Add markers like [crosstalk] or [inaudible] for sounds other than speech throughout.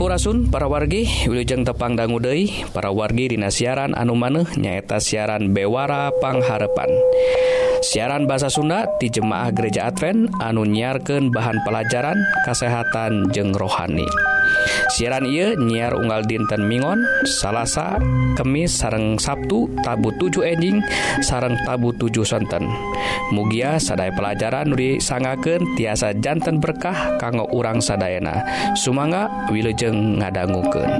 Sampurasun para wargi Wilujeng tepang dangu para wargi Dina siaran anu maneh nyaeta siaran Bewara Pangharepan siaran bahasa Sunda di Jemaah Gereja Advent anu nyiarkan bahan pelajaran kesehatan jeng rohani. siaran ia nyiar unggal dinten Mingon salahsa kemis sareng Sabtu tabu 7 enjing sareng tabu 7 sonten Mugia sadai pelajaran Nuri sangaken tiasa jantan berkah kanggo urang sadayana Sumangga Wilujeng ngadangguken.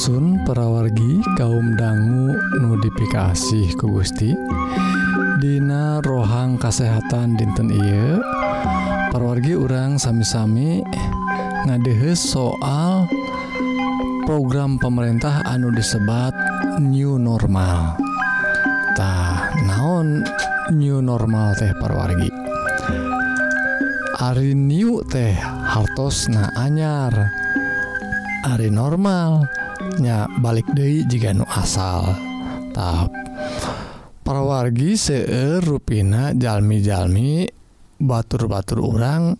Ingsun perawargi kaum dangu nudifikasi ku Gusti. Dina rohang kesehatan dinten Iye perwargi urang sami-sami ngadehe soal program pemerintah anu disebat new normaltah naon new normal teh perwargi Ari new teh hartos na anyar. Ari normal. nya balik Dei jika nu asal. Tahap perwargi seeur ruina jalmi-jalmi batur-batur orang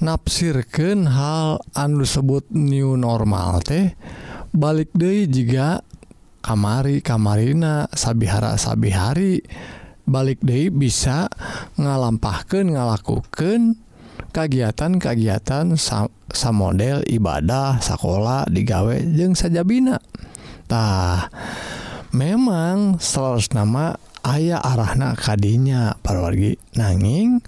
nafsirkan hal anu disebut new normal teh balik Dei jika kamari kamarina sabihara sabihari balik Dei bisa ngalampahkan ngalakukan kagiatan-kagiatan sam, model ibadah sekolah digawe jeung sajabinatah memang selalu nama ayah arahna kadinya parwargi nanging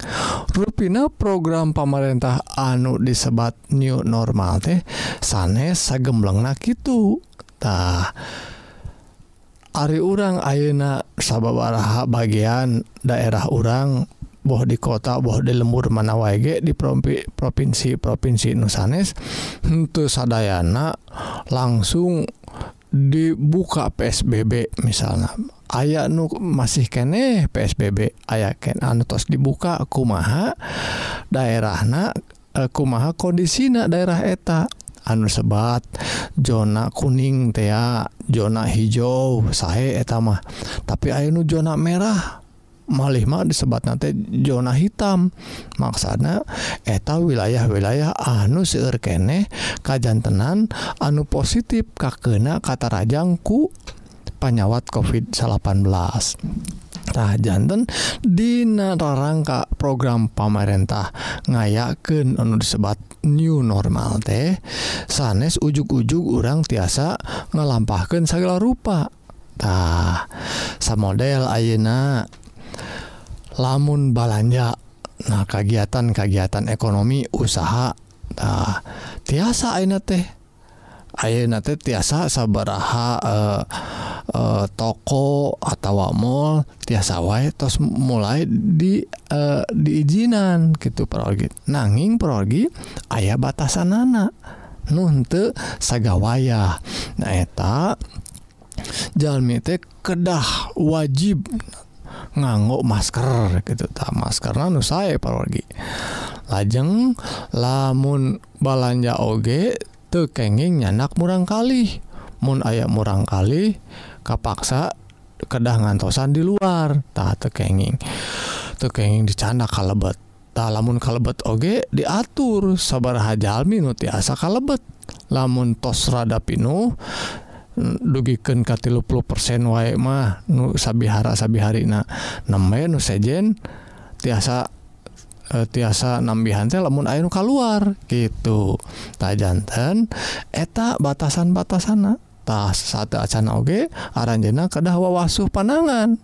ruina program pemerintah anu disebat new normal teh sanes sagemblengnak itutah Ari urang Ayeuna sababaraha bagian daerah urang boh di kota boh di lembur mana waG di provinsi provinsi Nusanes untuk Sadayana langsung dibuka PSBB misalnya aya nu masih kene PSBB aya Ken Antos dibuka kumaha daerahna eh, kumaha kondisina daerah eta. Anu sebat zona kuning tea zona hijau sahe eta mah. Tapi Ayu zona merah malihmah disebat nanti zona hitam. Maksana eta wilayah-wilayah anu siurkeneh kajjantenan anu positif kakena kata Rajangku panyawat covid 18 Tah jantan Dina rangka program pamarentah ngayaken anu disebat new normal teh sanes ujug-ujug orang tiasa ngelampahkan segala rupa. Tah samodel ayeuna lamun balanja nah kagiatan-kagiatan ekonomi usaha nah, tiasa aina teh. Ayeuna teh tiasa sabaraha eh, eh, toko atau mall tiasa wae terus mulai di eh, diizinan gitu perorgi nanging perorgi aya batasan anak henteu sagawaya nah eta jalmi teh kedah wajib. nganggo masker gitu. Tak maskerna nu sae parorgi lajeng lamun balanja oge teu kenging nyanak murang kali mun aya murang kali kapaksa kedah ngantosan di luar. Tak tekenging tekenging dicanda kalebet. Tak lamun kalebet oge diatur. Sabar hajalmi nu tiasa kalebet. Lamun tos rada pinuh dugiken ka tilu persen wae mah nu sabihara sabihari na namanya nu sejen tiasa e, tiasa nambihan teh lamun aya nu keluar gitu. Tak jantan eta batasan-batasanna tas satu acana oge aranjena kedah wawasuh panangan.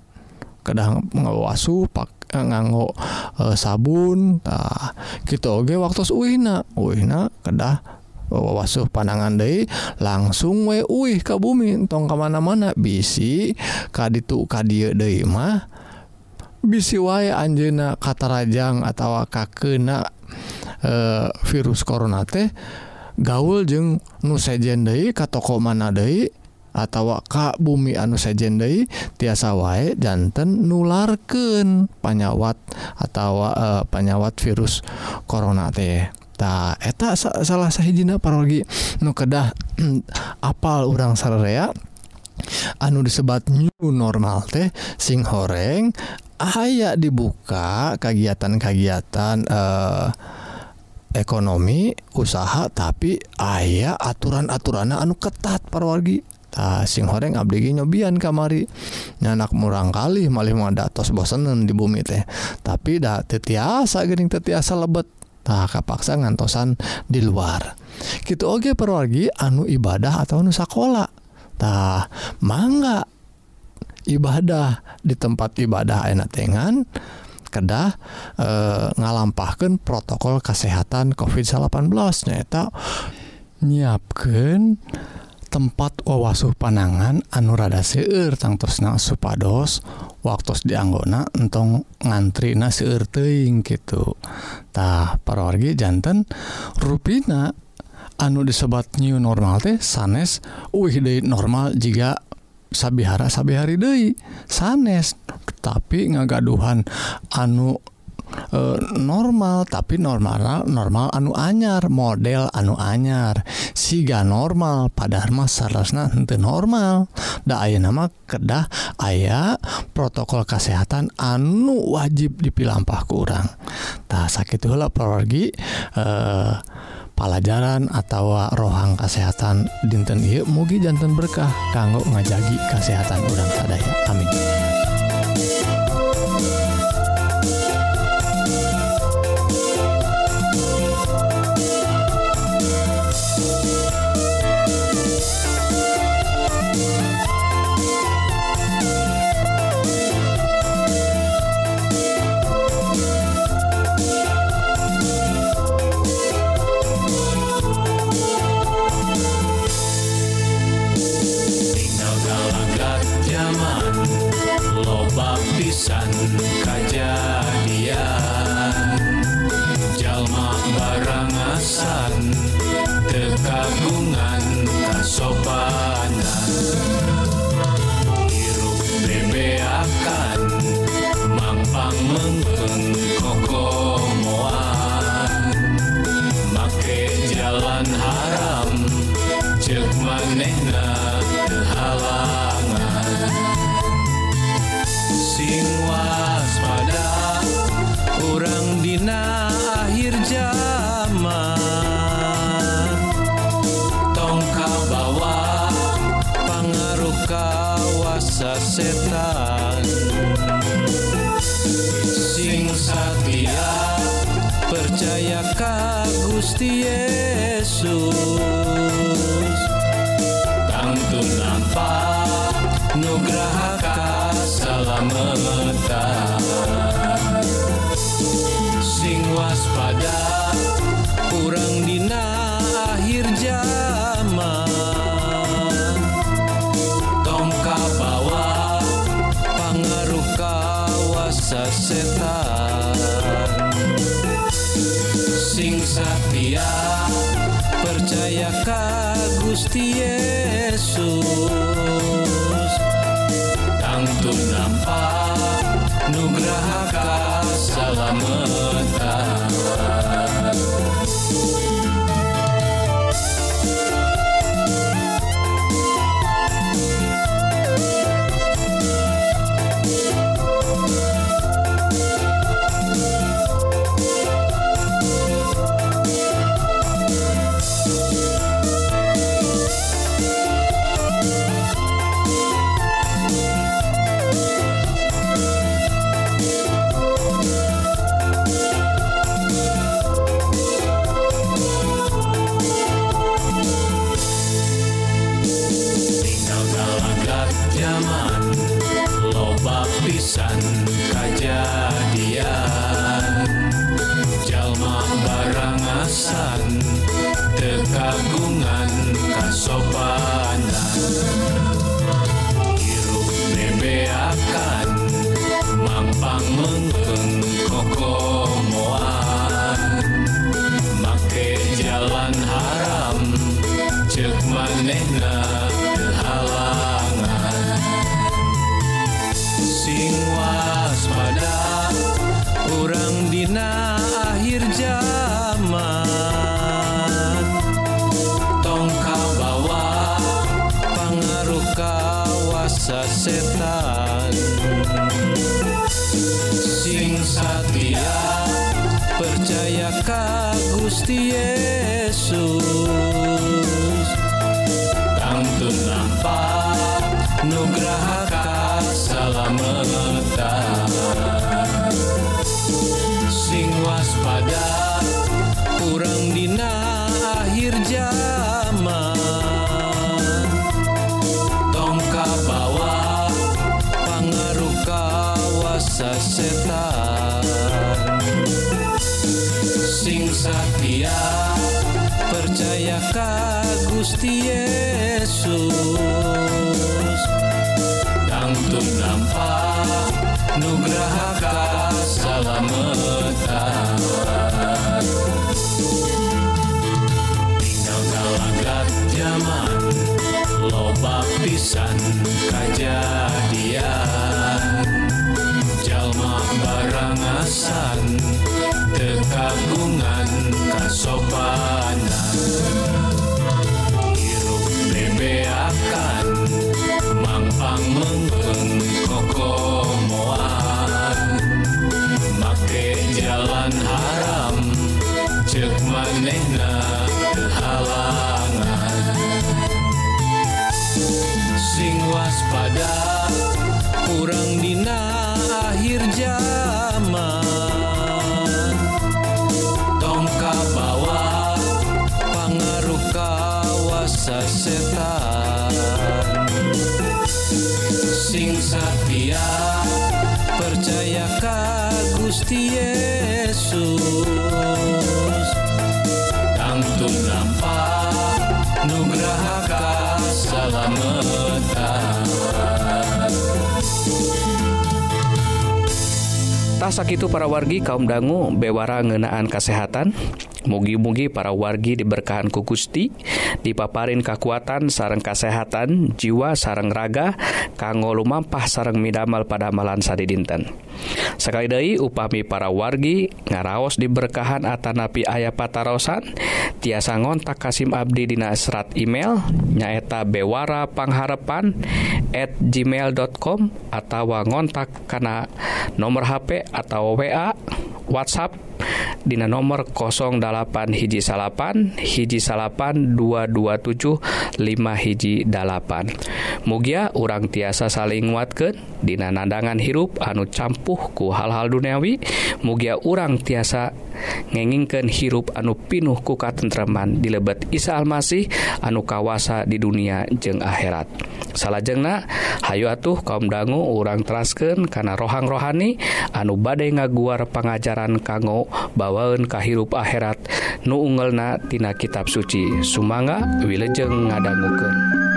Kedah ngawasuh pak e, nganggo e, sabun tah. Gitu oge waktu uina uina kedah wasuh panangan De langsung we Uih ka bumi tong kemana-mana bisi kaditu kadir mah bisi wae Anjena kata Rajang atau kakena e, virus korona teh gaul jeung nusajendai ka toko mana Dei atau Ka bumi anu sajendai tiasa wae jantan nularken panyawat atau e, panyawat virus korona teh. eta eta sa salah sahhijina parologi nukedah [clears throat] apal urang Sarrea anu disebat new normal teh sing horeng aya dibuka kegiatan-kagiatan eh ekonomi usaha tapi ayaah aturan-aturan anu ketat parwargi ta sing horeng Abdi nyobian kamari. Nyanak murang kali malih ada atas bosanen di bumi teh. Tapi dah tetiasa gering tetiasa lebet. tak kapaksa ngantosan di luar. Gitu oge perwargi anu ibadah atau Tah mangga. Ibadah di tempat ibadah enak tengan kedah eh, e, ngalampahkan protokol kesehatan covid-18 nyata nyiapkan tempat wawasuh panangan anurada seueur tangtosna supados waktu dianggona entong ngantri na seueur teuing gitu tah parwargi janten rupina anu disebat new normal teh sanes uih deui normal jika sabihara sabihari deui sanes. Tapi ngagaduhan anu E, normal tapi normal normal anu anyar model anu anyar. Siga normal padahal masarasna henteu normal. Da aya nama kedah aya protokol kesehatan anu wajib dipilampah kurang tak sakit hula pergi eh pelajaran atau rohang kesehatan dinten yuk mugi jantan berkah kanggo ngajagi kesehatan udang sadaya amin. galaga zaman loba pisan kejadian jalma barangasan tekagungan kasopanan hirup bebeakan mampang mengkeng orang dina akhir zaman. Tongka bawa pengaruh kawasa setan. Sing satya percaya ka Gusti Yesus. misty air cek manehna halangan. Sing waspada kurang dina akhir zaman. Tongka bawa pengaruh kawasa setan. Sing satya percaya ka Gusti sing satya percaya Gusti Yesus. Tangtu nampak nugraha kasalamatan tinggal galagat zaman loba pisan kajadian jalma barangasan tekagungan kasopanan hirup bebeakan mangpang mengpeng kokomoan. Make jalan haram cek manehna halangan sing waspada kurang dina akhir zaman asa itu para wargi kaum dangu bewara ngenaan kesehatan mugi-mugi para wargi diberkahan ku Gusti dipaparin kekuatan sarang kesehatan jiwa sarang raga kanggo lumampah sarang midamal pada amalan sadi dinten sekali dari upami para wargi ngaraos diberkahan atanapi ayah patarosan tiasa ngontak Kasim Abdi dina serat email nyaeta bewara pangharapan at gmail.com atau ngontak karena nomor HP atau wa WhatsApp Dina nomor 08 hiji salapan hiji salapan 227 5 hiji dalapan Mugia urang tiasa saling nguatkan Dina nandangan hirup anu campuhku hal-hal duniawi. Mugia urang tiasa ngengingkeun hirup anu pinuh ku katentraman di lebet Isa Almasih anu kawasa di dunia jeung akhirat. Salahjengna Hayu atuh kaum dangu urang terasken karena rohang rohani anu badai ngaguar pengajaran kanggo bawaun kahirup akhirat. Nu ungelna tina kitab suci. Sumanga wilejeng ngadangguken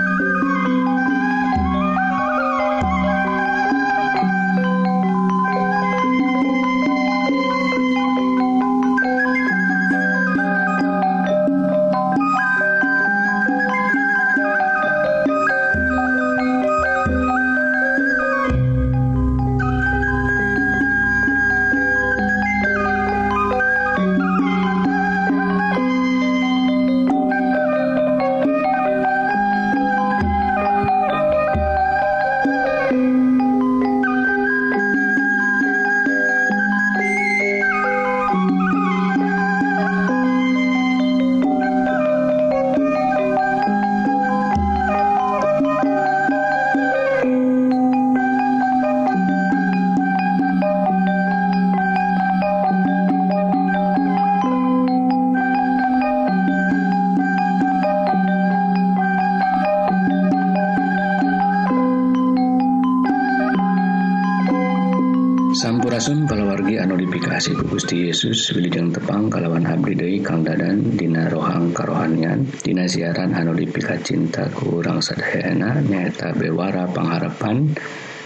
Sasun kalawargi anu difikasi ku Gusti Yesus Wilijeng tepang kalawan abdi Dewi Kang Dadan Dina rohang karohanian Dina siaran anu dipikat cinta ku urang sadhana nyata bewara pengharapan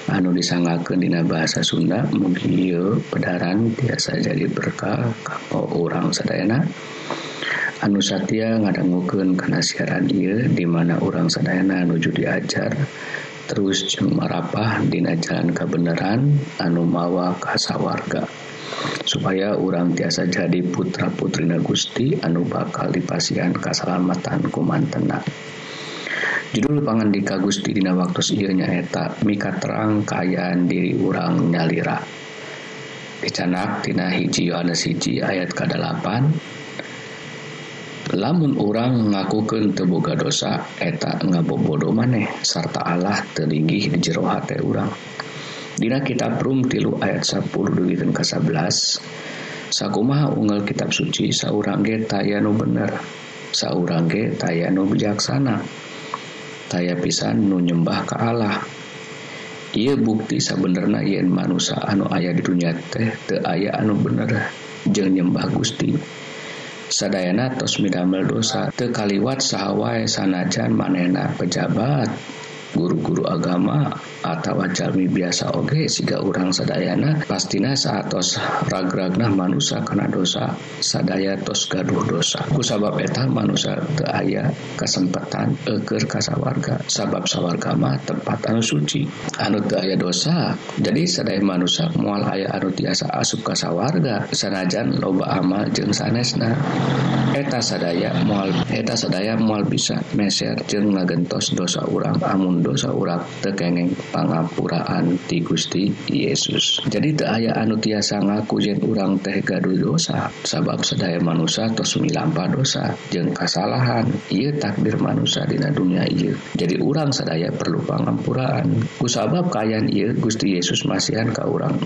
anu disangaken dina bahasa Sunda mugi pedaran biasa jadi berkah kako urang sadhana anu Satya ngadangguken kana siaran ieu di mana urang sadhana nuju diajar dan terus jeung marapah dina jalan kebenaran anu mawa kasawarga supaya orang tiasa jadi putra putrina Gusti anu bakal dipasihan kesalamatan kumantena. Judul pangandika Gusti dina waktu ieu nyaeta mika terang kaayaan diri urang nyalira. Dicanak tina hiji Yohanes hiji ayat ke-8 lamun orang ngakukan terbuka dosa etak ngabobodo maneh serta Allah telinggih di jero hati orang Dina kitab Rum tilu ayat 10 dugitan ke 11 Sakumaha unggal kitab suci saurang ge tayanu bener saurang ge tayanu bijaksana taya pisan nu nyembah ke Allah. Ia bukti sabenerna yen manusia anu ayah di dunia teh te ayah anu bener jeng nyembah Gusti. sadayana tos midamel dosa. Tekaliwat sahawa sanajan manena pejabat. guru-guru agama atau jalmi biasa oge siga urang sadayana pastina saatos ragragna manusia kena dosa sadaya tos gaduh dosa. Ku sabab eta manusia teu aya kesempatan eger ka sawarga. Sabab sawarga mah tempat anu suci anu teu aya dosa. Jadi sadaya manusia moal aya anu tiasa asup ka sawarga. Sanajan loba amal jeung sanesna. Eta sadaya moal eta sadaya moal bisa meser jeung ngagentos dosa urang amun dosa urat tekengeng pangapuraan ti Gusti Yesus. Jadi tak aya anu tiasa ngaku yen urang teh gaduh dosa sabab sedaya manusia tos milampa dosa jeng kesalahan ia takdir manusia dina dunia ia jadi urang sedaya perlu pangampuraan kusabab kayan ia Gusti Yesus masihan ka urang.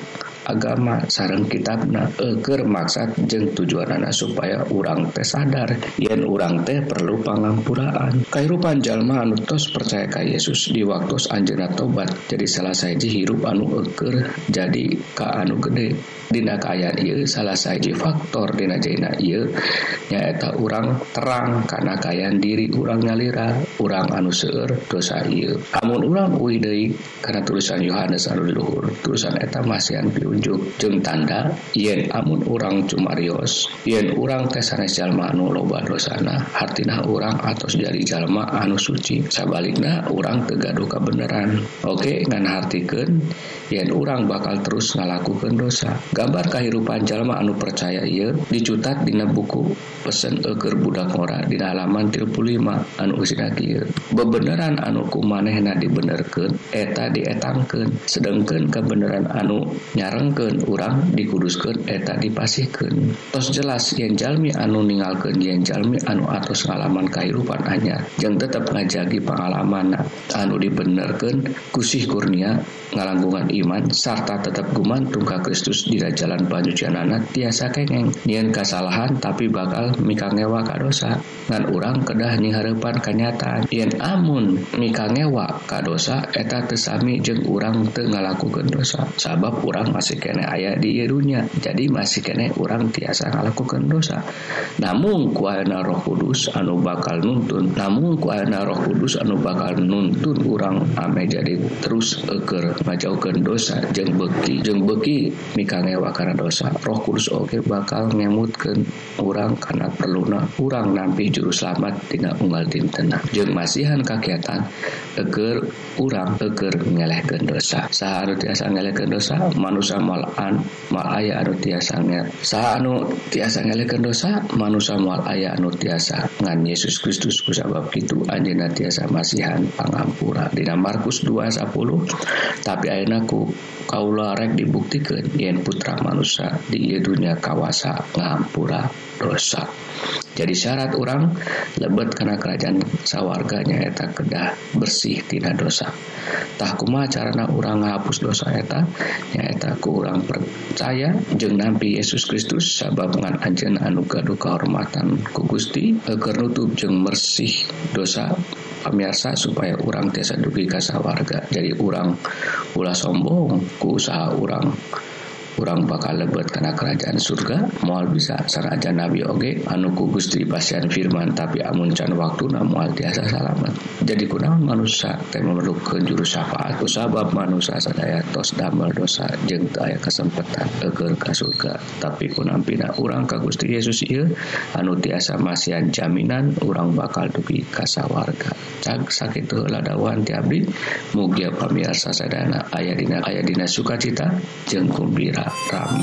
agama. Sarang kitab nah eh, eger maksad jeng tujuan anak supaya urang teh sadar. Yen urang teh perlu pangampuraan kairupan jalma anu tos percaya ka Yesus di waktu anjena tobat jadi salah saja hirup anu eh, eger jadi ka anu gede. Dina keayaan I salah satu faktor Dina Jaina I nyaeta orang terang. Karena kayan diri urang nyalira orang anu seueur dosa I namun orang Uide karena tulisan Yohanes anu diluhur tulisan eta masihan diunjuk jeng tanda yen amun orang cumarios yen orang tes sanes jalma anu loba dosana hartina orang atau jadi jalma anu suci. Sabaliknya orang kegaduh kebenaran oke ngan hartikan yen orang bakal terus ngalakukan dosa. gambar kehidupan jalma anu percaya ia dicutat dina buku pesen eger budak ngora di halaman 35 anu usidaki bebeneran anu kumanehna dibenerken eta dietangken sedangkan kebenaran anu nyarengken urang dikuduskan eta dipasihkan tos jelas yang jalmi anu ningalkan yang jalmi anu atos ngalaman kehidupan hanya yang tetap ngajagi pengalaman anu dibenerken kusih kurnia ngalanggungan iman serta tetap gumantung ka Kristus di da jalan panjujanana tiasa kengeng nyiin kesalahan tapi bakal mikangewa kadosa ngan urang kedah nyiharepan kenyataan. Yen amun mikangewa kadosa eta tesami jeng urang teu ngalakukeun dosa. Sabab urang masih kene ayah di irunya jadi masih kene urang tiasa ngalakukeun dosa. Namun kuana roh kudus anu bakal nuntun namun kuana roh kudus anu bakal nuntun urang ame jadi terus eker ngajaukeun dosa. Jeng beki jeng beki mikangewa nyawa karena dosa. Roh kudus oke bakal nyamutkan orang karena perluna orang nampi juru selamat tina unggal dinten. Jeng masihan kegiatan eger orang eger ngelehkan dosa. Sahanu tiasa ngelehkan dosa? Manusia malan mal aya anu tiasa ngel sah anu tiasa ngelehkan dosa? Manusia mal aya anu tiasa ngan Yesus Kristus kusabab gitu anjena tiasa masihan pangampura. Dina Markus 2 10 tapi ayeuna ku kaula rek dibuktikan yen putra putra manusia di dunia kawasa ngampura dosa. Jadi syarat orang lebet karena kerajaan sawarganya eta kedah bersih tina dosa. Tak kuma carana orang ngapus dosa eta? Nyata ku orang percaya jeng nampi Yesus Kristus sabab ngan anjen anu gaduh kehormatan ku Gusti eker nutup jeng bersih dosa pemirsa supaya orang tiasa dugi kasawarga jadi orang ulah sombong ku usaha orang orang bakal lebet karena kerajaan surga mual bisa saraja nabi oge anu ku Gusti pasien firman tapi amun can waktu na mual tiasa salamet. Jadi kunaon manusia teh memerlukan juru syafaat? Kusabab manusia sadaya tos damel dosa jeung teu aya kesempatan eger ka surga. Tapi kunampina urang ka Gusti Yesus ieu anu tiasa masian jaminan urang bakal dugi ka sawarga. Cak sakitu heula dawan ti abdi mugia pamirsa sadana. Aya dina aya dina sukacita jeung gembira. from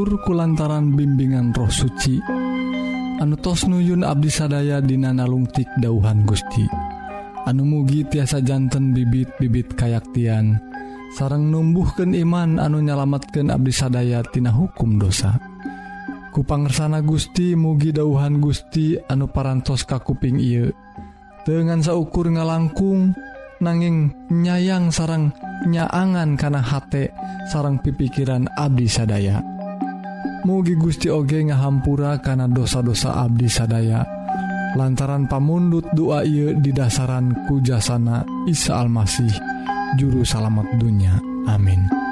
gugur kulantaran bimbingan roh suci. Anu tos nuyun Abdi sadaya dinanalungtik dauhan Gusti. Anu mugi tiasa jantan bibit-bibit kayaktian. Sarang numbuhkan iman anu nyalamatkan Abdi sadayatina hukum dosa. Kupangersana Gusti mugi dauhan Gusti anu parantos kakuping ieu. Dengan saukur ngalangkung nanging nyayang sarang nyaangan kana hate sarang pipikiran Abdi sadaya. mugi Gusti oge ngahampura kana dosa-dosa Abdi sadaya. Lantaran pamundut doa ieu di dasaran kujasana Isa Almasih juru salamet dunya. Amin.